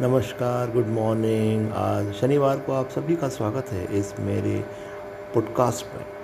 नमस्कार good morning आज शनिवार को आप सभी का स्वागत है इस मेरे पॉडकास्ट में।